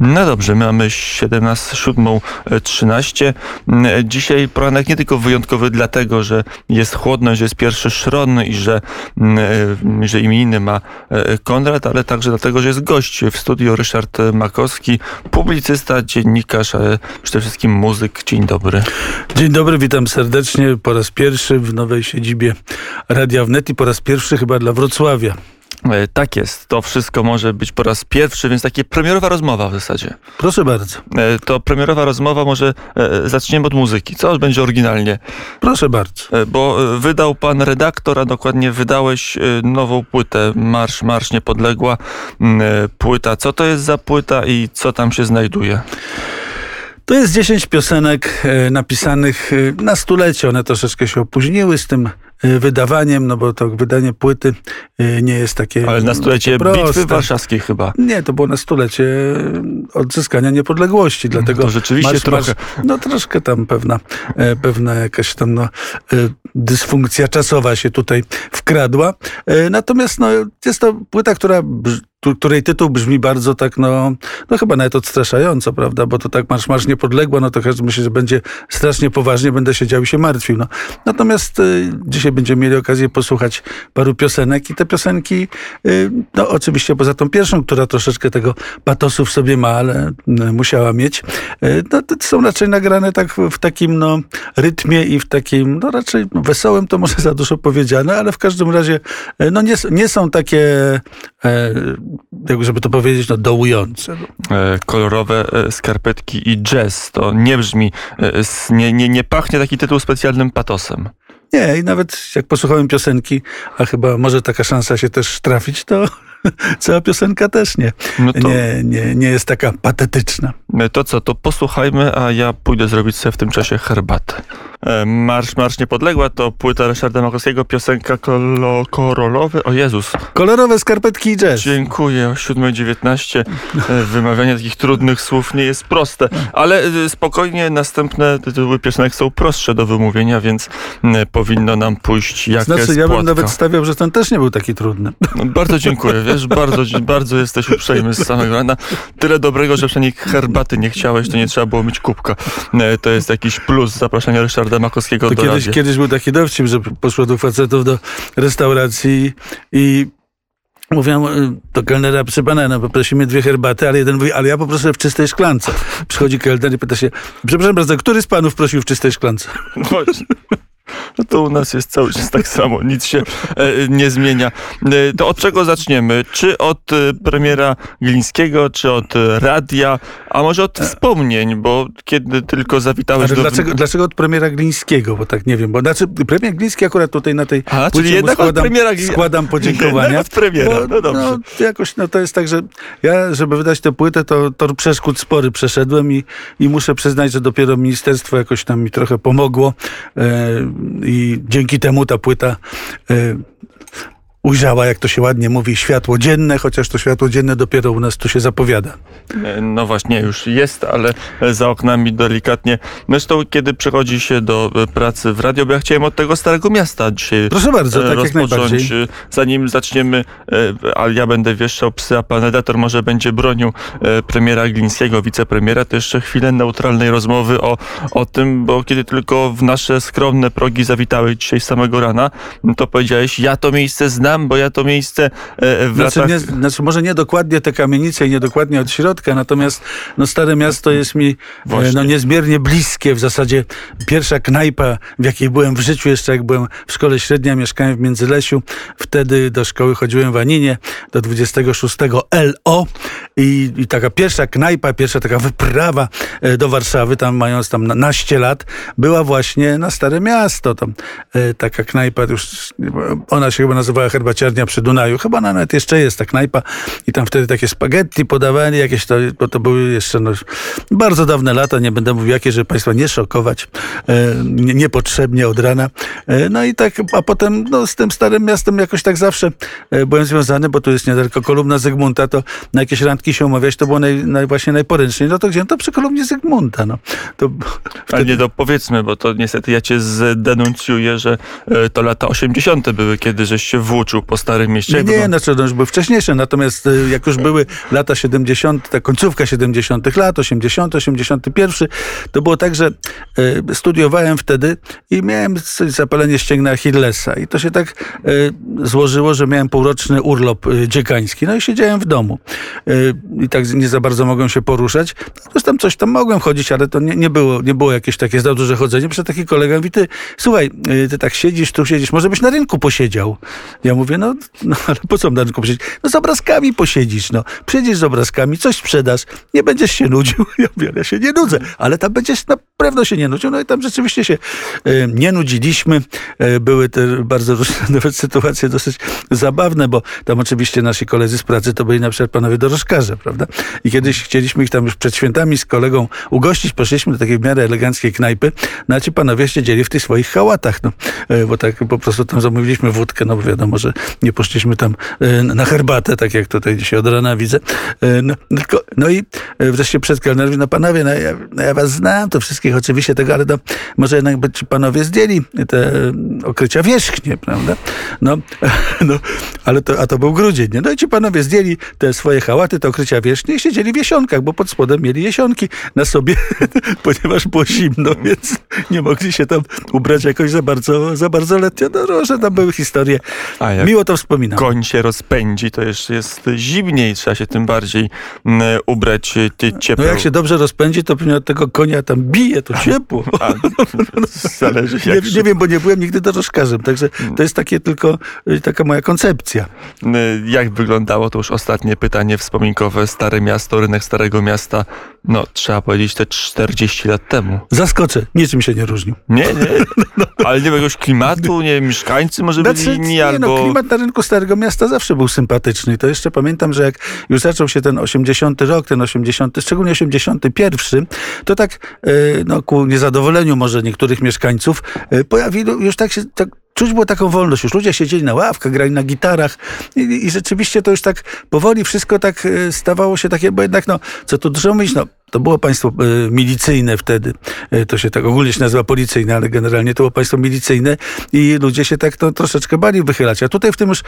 No dobrze, my mamy 17, 7.13. Dzisiaj poranek nie tylko wyjątkowy dlatego, że jest chłodno, że jest pierwszy szron i że, mm, że imieniny ma e, Konrad, ale także dlatego, że jest gość w studiu Ryszard Makowski, publicysta, dziennikarz, ale przede wszystkim muzyk. Dzień dobry. Dzień dobry, witam serdecznie po raz pierwszy w nowej siedzibie Radia Wnet i po raz pierwszy chyba dla Wrocławia. E, tak jest, to wszystko może być po raz pierwszy, więc takie premierowa rozmowa w zasadzie. Proszę bardzo. E, to premierowa rozmowa, może e, zaczniemy od muzyki. Co będzie oryginalnie? Proszę bardzo. Bo wydał pan redaktor, a dokładnie wydałeś nową płytę Marsz, Marsz Niepodległa. Płyta. Co to jest za płyta i co tam się znajduje? To jest 10 piosenek napisanych na stulecie. One troszeczkę się opóźniły z tym wydawaniem, no bo to wydanie płyty y, nie jest takie Ale na stulecie proste. Bitwy Warszawskiej chyba. Nie, to było na stulecie odzyskania niepodległości, dlatego... To rzeczywiście marsz, trochę... Marsz, no troszkę tam pewna, pewna jakaś tam no, dysfunkcja czasowa się tutaj wkradła. Natomiast no, jest to płyta, która której tytuł brzmi bardzo tak, no, no chyba nawet odstraszająco, prawda, bo to tak Marsz Marsz Niepodległa, no to każdy myśli, że będzie strasznie poważnie, będę siedział i się martwił, no. Natomiast y, dzisiaj będziemy mieli okazję posłuchać paru piosenek i te piosenki, y, no oczywiście poza tą pierwszą, która troszeczkę tego patosu w sobie ma, ale y, musiała mieć, y, no są raczej nagrane tak w, w takim, no, rytmie i w takim, no raczej wesołym to może za dużo powiedziane, ale w każdym razie, y, no nie, nie są takie e, jak żeby to powiedzieć, no dołujące. E, kolorowe e, skarpetki i jazz, to nie brzmi, e, nie, nie, nie pachnie taki tytuł specjalnym patosem. Nie, i nawet jak posłuchałem piosenki, a chyba może taka szansa się też trafić, to cała piosenka też nie, no to... nie, nie, nie jest taka patetyczna. To co, to posłuchajmy, a ja pójdę zrobić sobie w tym czasie herbatę. E, Marsz, Marsz Niepodległa to płyta Ryszarda Makowskiego, piosenka kolo, korolowy. O Jezus. Kolorowe skarpetki i jazz. Dziękuję. O 7.19 e, wymawianie takich trudnych słów nie jest proste, ale e, spokojnie następne tytuły piosenek są prostsze do wymówienia, więc powinno nam pójść jak Znaczy, ja bym nawet stawiał, że ten też nie był taki trudny. No, bardzo dziękuję, wiesz, bardzo, bardzo jesteś uprzejmy z samego rana. Tyle dobrego, że przynajmniej herbaty nie chciałeś, to nie trzeba było mieć kubka. To jest jakiś plus zapraszania Ryszarda Makowskiego to kiedyś, kiedyś był taki dowcip, że poszło do facetów do restauracji i Mówią do kelnera, proszę pana, no poprosimy dwie herbaty, ale jeden mówi, ale ja poproszę w czystej szklance. Przychodzi kelner i pyta się, przepraszam bardzo, który z panów prosił w czystej szklance? Właśnie. No to u nas jest cały czas tak samo, nic się e, nie zmienia. E, to od czego zaczniemy? Czy od e, premiera Glińskiego, czy od radia, a może od wspomnień, bo kiedy tylko zawitałeś Ale do... Dlaczego, dlaczego od premiera Glińskiego? Bo tak nie wiem, bo znaczy premier Gliński akurat tutaj na tej a, czyli jednak składam, premiera składam podziękowania. od premiera, bo, no dobrze. No, jakoś no to jest tak, że ja, żeby wydać tę płytę, to tor przeszkód spory przeszedłem i, i muszę przyznać, że dopiero ministerstwo jakoś tam mi trochę pomogło. E, i dzięki temu ta płyta y, ujrzała, jak to się ładnie mówi, światło dzienne, chociaż to światło dzienne dopiero u nas tu się zapowiada. E, no właśnie, już jest, ale za oknami delikatnie. Zresztą, kiedy przechodzi się do e, pracy w radio, bo ja chciałem od tego Starego Miasta dzisiaj Proszę bardzo, tak jak najbardziej. Zanim zaczniemy, ale ja będę wieszczał psy, a pan redaktor może będzie bronił premiera Glińskiego, wicepremiera, to jeszcze chwilę neutralnej rozmowy o, o tym, bo kiedy tylko w nasze skromne progi zawitały dzisiaj samego rana, to powiedziałeś, ja to miejsce znam, znam, bo ja to miejsce e, w znaczy, latach... nie, znaczy może nie dokładnie te kamienice i nie dokładnie od środka, natomiast no, Stare Miasto jest mi e, no, niezmiernie bliskie. W zasadzie pierwsza knajpa, w jakiej byłem w życiu, jeszcze jak byłem w szkole średniej, mieszkałem w Międzylesiu. Wtedy do szkoły chodziłem w Aninie, do 26 LO i, i taka pierwsza knajpa, pierwsza taka wyprawa e, do Warszawy, tam mając tam naście lat, była właśnie na Stare Miasto. Tam, taka knajpa, już ona się chyba nazywała herbaciarnia przy Dunaju. Chyba nawet jeszcze jest ta knajpa i tam wtedy takie spaghetti podawali jakieś, to, bo to były jeszcze no, bardzo dawne lata, nie będę mówił jakie, żeby Państwa nie szokować e, nie, niepotrzebnie od rana. E, no i tak, a potem no, z tym Starym Miastem jakoś tak zawsze e, byłem związany, bo tu jest niedaleko kolumna Zygmunta, to na jakieś randki się umawiać, to było naj, naj, właśnie najporęczniej. No to gdzie? No to przy kolumnie Zygmunta. No. To wtedy... Ale nie to powiedzmy, bo to niestety ja cię zdenuncjuję, że e, to lata 80. były, kiedy żeś się włóczył po Starym Mieście. Nie, nie, znaczy no już były wcześniejsze, natomiast y, jak już były lata 70., ta końcówka 70. lat, 80., 81, to było tak, że y, studiowałem wtedy i miałem zapalenie ścięgna Achillesa i to się tak y, złożyło, że miałem półroczny urlop y, dziekański, no i siedziałem w domu i tak nie za bardzo mogłem się poruszać. No, tam coś tam mogłem chodzić, ale to nie, nie, było, nie było jakieś takie za duże chodzenie. Przed taki kolega mówi, ty, słuchaj, ty tak siedzisz, tu siedzisz, może byś na rynku posiedział. Ja mówię, no, no ale po co na rynku posiedzieć? No z obrazkami posiedzisz, no. Przyjdziesz z obrazkami, coś sprzedasz, nie będziesz się nudził. Ja mówię, ja się nie nudzę, ale tam będziesz na pewno się nie nudził. No i tam rzeczywiście się y, nie nudziliśmy. Y, były te bardzo różne nawet sytuacje dosyć zabawne, bo tam oczywiście nasi koledzy z pracy to byli na przykład panowie dorożkarze, prawda? I kiedyś chcieliśmy ich tam już przed świętami z kolegą ugościć, poszliśmy do takiej w miarę eleganckiej knajpy, no a ci panowie siedzieli w tych swoich hałatach, no, e, bo tak po prostu tam zamówiliśmy wódkę, no bo wiadomo, że nie poszliśmy tam e, na herbatę, tak jak tutaj dzisiaj od rana widzę. E, no, tylko, no i wreszcie przed kelnerem no panowie, no ja, no ja was znam, to wszystkich oczywiście tego, ale to może jednak by ci panowie zdjęli te okrycia wierzchnie, prawda? No, no ale to, a to był grudzień, nie? No i ci panowie zdjęli te swoje hałaty, te okrycia wierzchnie i siedzieli w jesionkach, bo pod spodem mieli jesionki na sobie, ponieważ było zimno, więc nie mogli się tam ubrać jakoś za bardzo, za bardzo letnio. No, różne tam były historie. A jak Miło to wspominam. koń się rozpędzi, to jeszcze jest zimniej, trzeba się tym bardziej mm, ubrać ciepło. No jak się dobrze rozpędzi, to pewnie od tego konia tam bije, to ciepło. A, zależy jak nie, nie wiem, bo nie byłem nigdy dorożkarzem, także to jest takie tylko y, taka moja koncepcja. Y, jak wyglądało, to już ostatnie pytanie wspominkowe, Stare Miasto, rynek Starego Miasta, no trzeba powiedzieć te 40 lat temu. Zaskoczę, niczym się nie różnił. Nie, nie, no. ale nie ma jakiegoś klimatu, nie mieszkańcy może znaczy, byli inni, nie, albo... No, klimat na rynku Starego Miasta zawsze był sympatyczny. To jeszcze pamiętam, że jak już zaczął się ten 80 rok, ten 80, szczególnie 81, to tak e, no, ku niezadowoleniu może niektórych mieszkańców e, pojawili już tak się tak czuć było taką wolność. Już ludzie siedzieli na ławkach, grali na gitarach i, i, rzeczywiście to już tak powoli wszystko tak e, stawało się takie, bo jednak no, co tu dużo mówić, no to było państwo e, milicyjne wtedy. E, to się tak ogólnie się nazywa policyjne, ale generalnie to było państwo milicyjne i ludzie się tak to troszeczkę bali wychylać. A tutaj w tym już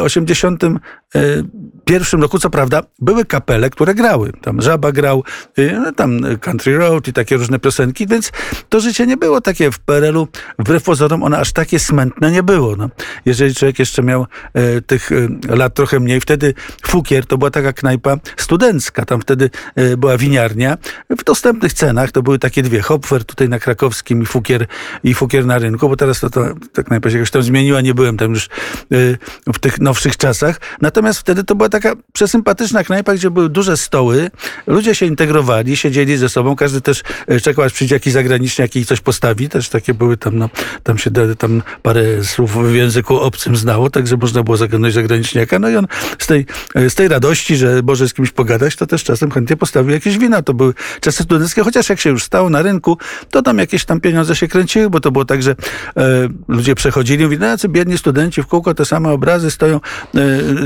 81 roku, co prawda, były kapele, które grały. Tam Żaba grał, no, tam Country Road i takie różne piosenki, więc to życie nie było takie w PRL-u. Wbrew pozorom ono aż takie smętne nie było. No. Jeżeli człowiek jeszcze miał e, tych e, lat trochę mniej, wtedy Fukier to była taka knajpa studencka. Tam wtedy e, była winiarnia. W dostępnych cenach to były takie dwie. Hopfer tutaj na krakowskim i Fukier, i Fukier na rynku, bo teraz to, to ta knajpa się jakoś tam zmieniła. Nie byłem tam już e, w tych nowszych czasach. Natomiast wtedy to była taka przesympatyczna knajpa, gdzie były duże stoły. Ludzie się integrowali, siedzieli ze sobą. Każdy też e, czekał, aż przyjdzie jakiś zagraniczny, jakiś coś postawi. Też takie były tam, no, tam się tam parę parę słów w języku obcym znało, także można było zagadnąć zagraniczniaka. No i on z tej, z tej radości, że może z kimś pogadać, to też czasem chętnie postawił jakieś wina. To były czasy studenckie, chociaż jak się już stało na rynku, to tam jakieś tam pieniądze się kręciły, bo to było tak, że e, ludzie przechodzili mówili, no biedni studenci w kółko te same obrazy stoją e,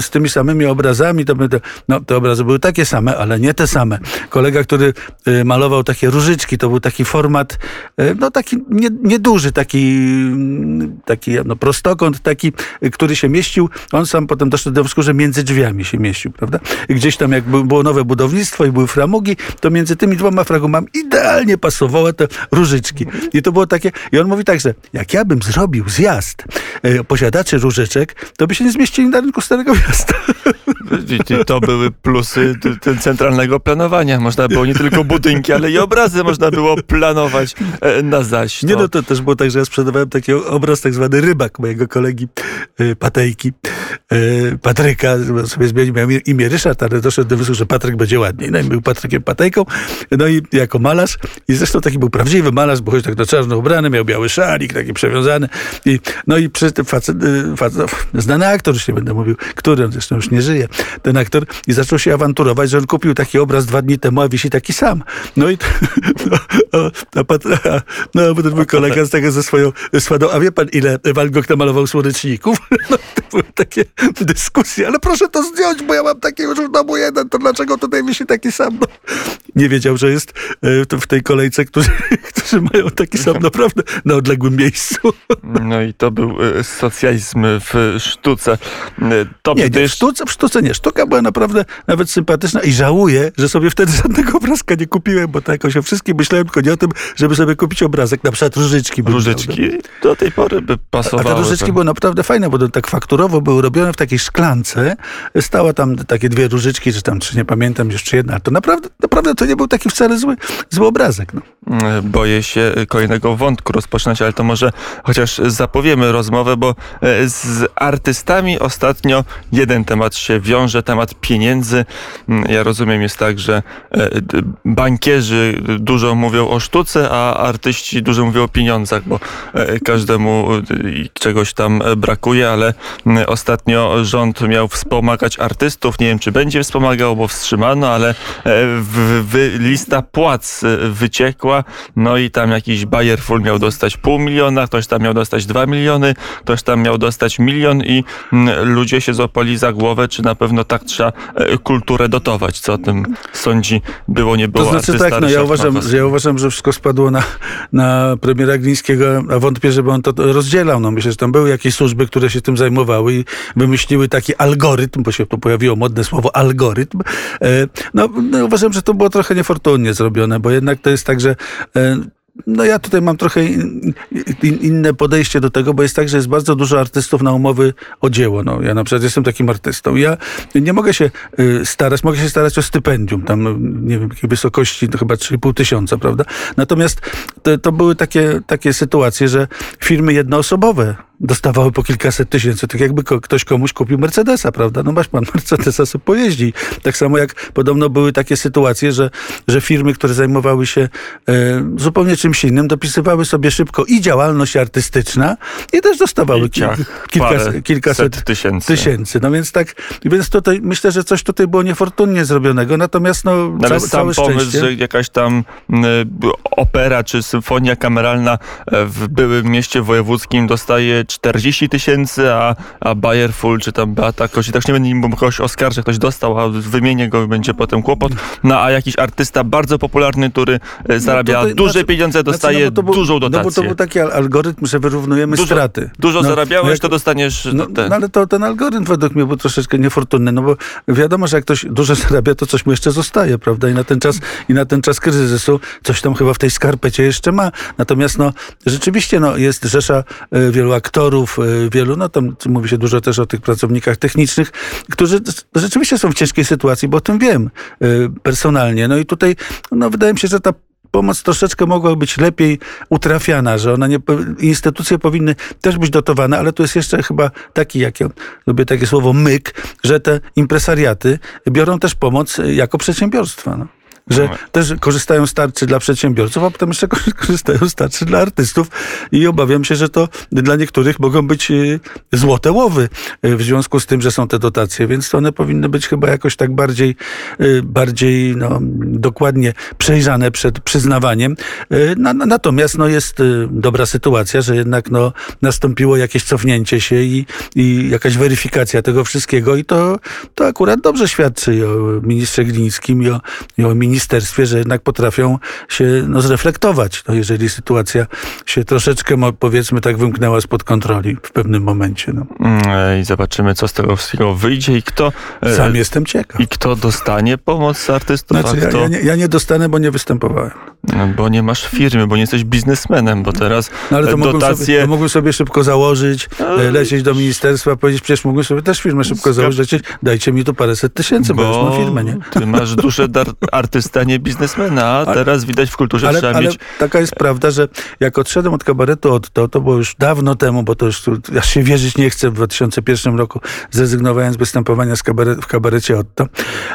z tymi samymi obrazami. To, to, no, te obrazy były takie same, ale nie te same. Kolega, który e, malował takie różyczki, to był taki format, e, no taki nieduży, nie taki, taki taki no, prostokąt taki, który się mieścił. On sam potem doszedł do wniosku, że między drzwiami się mieścił, prawda? Gdzieś tam jak było nowe budownictwo i były framugi, to między tymi dwoma fragumami idealnie pasowały te różyczki. I to było takie, i on mówi tak, że jak ja bym zrobił zjazd e, posiadaczy różyczek, to by się nie zmieścili na rynku Starego Miasta. To były plusy centralnego planowania. Można było nie tylko budynki, ale i obrazy można było planować e, na zaś. Nie, no to też było tak, że ja sprzedawałem taki obraz tak zwany rybak mojego kolegi e, Patejki, e, Patryka, sobie zmienił miał imię Ryszard, ale doszedł do wniosku, że Patryk będzie ładniej. No i był Patrykiem Patejką, no i jako malarz i zresztą taki był prawdziwy malarz, bo choć tak na czarno ubrany, miał biały szalik, taki przewiązany i no i przy tym facet, facet, znany aktor, już nie będę mówił, który on zresztą już nie żyje, ten aktor i zaczął się awanturować, że on kupił taki obraz dwa dni temu, a wisi taki sam. No i no, a, a, no, mój kolega z tego ze swoją sładą, a wie pan ile Van Gogh namalował słoneczników? No, to były takie dyskusje, ale proszę to zdjąć, bo ja mam taki już w domu jeden, to dlaczego tutaj wisi taki sam? No, nie wiedział, że jest w tej kolejce, którzy, którzy mają taki sam naprawdę na odległym miejscu. No i to był socjalizm w sztuce. To nie, nie, w, sztuce, w sztuce nie. Sztuka była naprawdę nawet sympatyczna i żałuję, że sobie wtedy żadnego obrazka nie kupiłem, bo to jakoś o wszystkim myślałem, tylko nie o tym, żeby sobie kupić obrazek, na przykład różyczki. Różyczki do tej pory by pasowały. A te różyczki były naprawdę fajne, bo tak fakturowo były robione w takiej szklance. Stała tam takie dwie różyczki, czy tam, czy nie pamiętam, jeszcze jedna. To naprawdę, naprawdę to nie był taki wcale zły, zły obrazek. No. Mm, boję się kolejnego wątku rozpoczynać, ale to może chociaż zapowiemy rozmowę, bo e, z artystami ostatnio jeden temat się wiąże, temat pieniędzy. Mm, ja rozumiem, jest tak, że e, bankierzy dużo mówią o sztuce, a artyści dużo mówią o pieniądzach, bo każdemu czegoś tam brakuje, ale ostatnio rząd miał wspomagać artystów. Nie wiem, czy będzie wspomagał, bo wstrzymano, ale w, w, lista płac wyciekła no i tam jakiś Bayerful miał dostać pół miliona, ktoś tam miał dostać dwa miliony, ktoś tam miał dostać milion i ludzie się złapali za głowę, czy na pewno tak trzeba e, kulturę dotować. Co o tym sądzi? Było, nie było. To znaczy tak, no ja uważam, że ja uważam, że wszystko spadło na, na premiera Glińskiego, a wątpię, żeby on to rozdzielał. No myślę, że tam były jakieś służby, które się tym zajmowały i wymyśliły taki algorytm, bo się pojawiło modne słowo algorytm. E, no, no uważam, że to było trochę niefortunnie zrobione, bo jednak to jest tak, że E, no ja tutaj mam trochę inne podejście do tego, bo jest tak, że jest bardzo dużo artystów na umowy o dzieło. No, ja na przykład jestem takim artystą. Ja nie mogę się y, starać, mogę się starać o stypendium, tam nie wiem, jakiej wysokości, to chyba 3,5 tysiąca, prawda? Natomiast to, to były takie, takie sytuacje, że firmy jednoosobowe dostawały po kilkaset tysięcy, tak jakby ktoś komuś kupił Mercedesa, prawda? No masz pan Mercedesa, sobie pojeździ. Tak samo jak podobno były takie sytuacje, że, że firmy, które zajmowały się e, zupełnie czymś innym, dopisywały sobie szybko i działalność artystyczna i też dostawały I kilka, kilkaset, kilkaset tysięcy. tysięcy. No więc tak, więc tutaj myślę, że coś tutaj było niefortunnie zrobionego, natomiast no, no całe, sam pomysł, szczęście. że jakaś tam opera czy symfonia kameralna e, w byłym mieście wojewódzkim dostaje 40 tysięcy, a, a Bayerful czy tam Beata Koś, tak nie będę nim kogoś oskarżać, ktoś dostał, a wymienię go i będzie potem kłopot. No a jakiś artysta bardzo popularny, który e, zarabia no duże znaczy, pieniądze, dostaje znaczy, no był, dużą dotację. No bo to był taki algorytm, że wyrównujemy dużo, straty. Dużo no, zarabiałeś, jak, to dostaniesz... No, no, ale to, ten algorytm według mnie był troszeczkę niefortunny, no bo wiadomo, że jak ktoś dużo zarabia, to coś mu jeszcze zostaje, prawda? I na ten czas, i na ten czas kryzysu coś tam chyba w tej skarpecie jeszcze ma. Natomiast no, rzeczywiście no, jest rzesza y, wielu aktorów, aktorów, e, wielu, no tam mówi się dużo też o tych pracownikach technicznych, którzy rzeczywiście są w ciężkiej sytuacji, bo o tym wiem e, personalnie. No i tutaj, no wydaje mi się, że ta pomoc troszeczkę mogła być lepiej utrafiana, że ona nie, instytucje powinny też być dotowane, ale tu jest jeszcze chyba taki, jak ja lubię takie słowo myk, że te impresariaty biorą też pomoc jako przedsiębiorstwa. No że też korzystają z tarczy dla przedsiębiorców, a potem jeszcze korzystają z tarczy dla artystów i obawiam się, że to dla niektórych mogą być y, złote łowy y, w związku z tym, że są te dotacje, więc one powinny być chyba jakoś tak bardziej, y, bardziej no, dokładnie przejrzane przed przyznawaniem. Natomiast no, jest dobra sytuacja, że jednak no, nastąpiło jakieś cofnięcie się i, i jakaś weryfikacja tego wszystkiego i to, to akurat dobrze świadczy o ministrze Glińskim i o, i o ministrze ministerstwie, że jednak potrafią się no, zreflektować, no, jeżeli sytuacja się troszeczkę, powiedzmy tak, wymknęła spod kontroli w pewnym momencie. No. Mm, I zobaczymy, co z tego wszystkiego wyjdzie i kto... E, Sam jestem ciekaw. I kto dostanie pomoc artystów, znaczy, kto... ja, ja, nie, ja nie dostanę, bo nie występowałem. Bo nie masz firmy, bo nie jesteś biznesmenem, bo teraz no, ale to dotacje... Sobie, to mogłem sobie szybko założyć, no, lecieć do ministerstwa, powiedzieć, przecież mógłbym sobie też firmę szybko założyć, lecieć, dajcie mi tu paręset tysięcy, bo, bo już mam firmę, nie? Ty masz duszę artysty stanie biznesmena, a ale, teraz widać w kulturze ale, trzeba ale mieć... taka jest prawda, że jak odszedłem od kabaretu od to, to było już dawno temu, bo to już aż się wierzyć nie chcę, w 2001 roku zrezygnowałem z występowania z kabaret, w kabarecie Otto,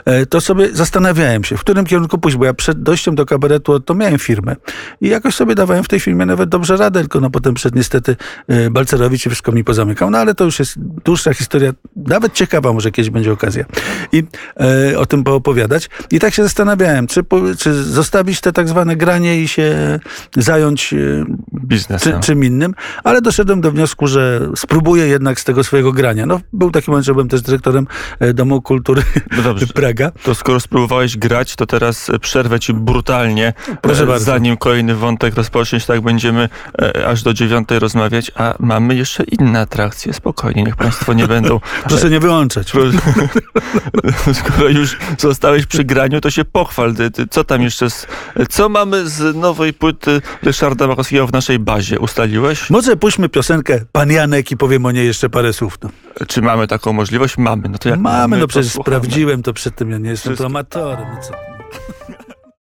e, to sobie zastanawiałem się, w którym kierunku pójść, bo ja przed dojściem do kabaretu Otto to miałem firmę. I jakoś sobie dawałem w tej firmie nawet dobrze radę, tylko no potem przed niestety e, Balcerowicz wszystko mi pozamykał. No ale to już jest dłuższa historia, nawet ciekawa, może kiedyś będzie okazja. I e, o tym poopowiadać. I tak się zastanawiałem, czy, czy zostawić te tak zwane granie i się zająć e, Biznesem. czy, czym innym, ale doszedłem do wniosku, że spróbuję jednak z tego swojego grania. No, był taki moment, że byłem też dyrektorem e, Domu Kultury No dobrze. Praga. To skoro spróbowałeś grać, to teraz przerwę ci brutalnie, Proszę bardzo. zanim kolejny wątek rozpoczniesz, tak będziemy e, aż do dziewiątej rozmawiać, a mamy jeszcze inne atrakcje, spokojnie, niech państwo nie będą... Proszę nie wyłączać. Skoro już zostałeś przy graniu, to się pochwal. Co tam jeszcze, z, co mamy z nowej płyty Ryszarda Machowskiego w naszej bazie? Ustaliłeś? Może puśćmy piosenkę Pan Janek i powiem o niej jeszcze parę słów. No. Czy mamy taką możliwość? Mamy. No to jak Mamy, no to przecież słuchamy. sprawdziłem to przed tym, ja nie jestem Wszystko. promatorem. No co?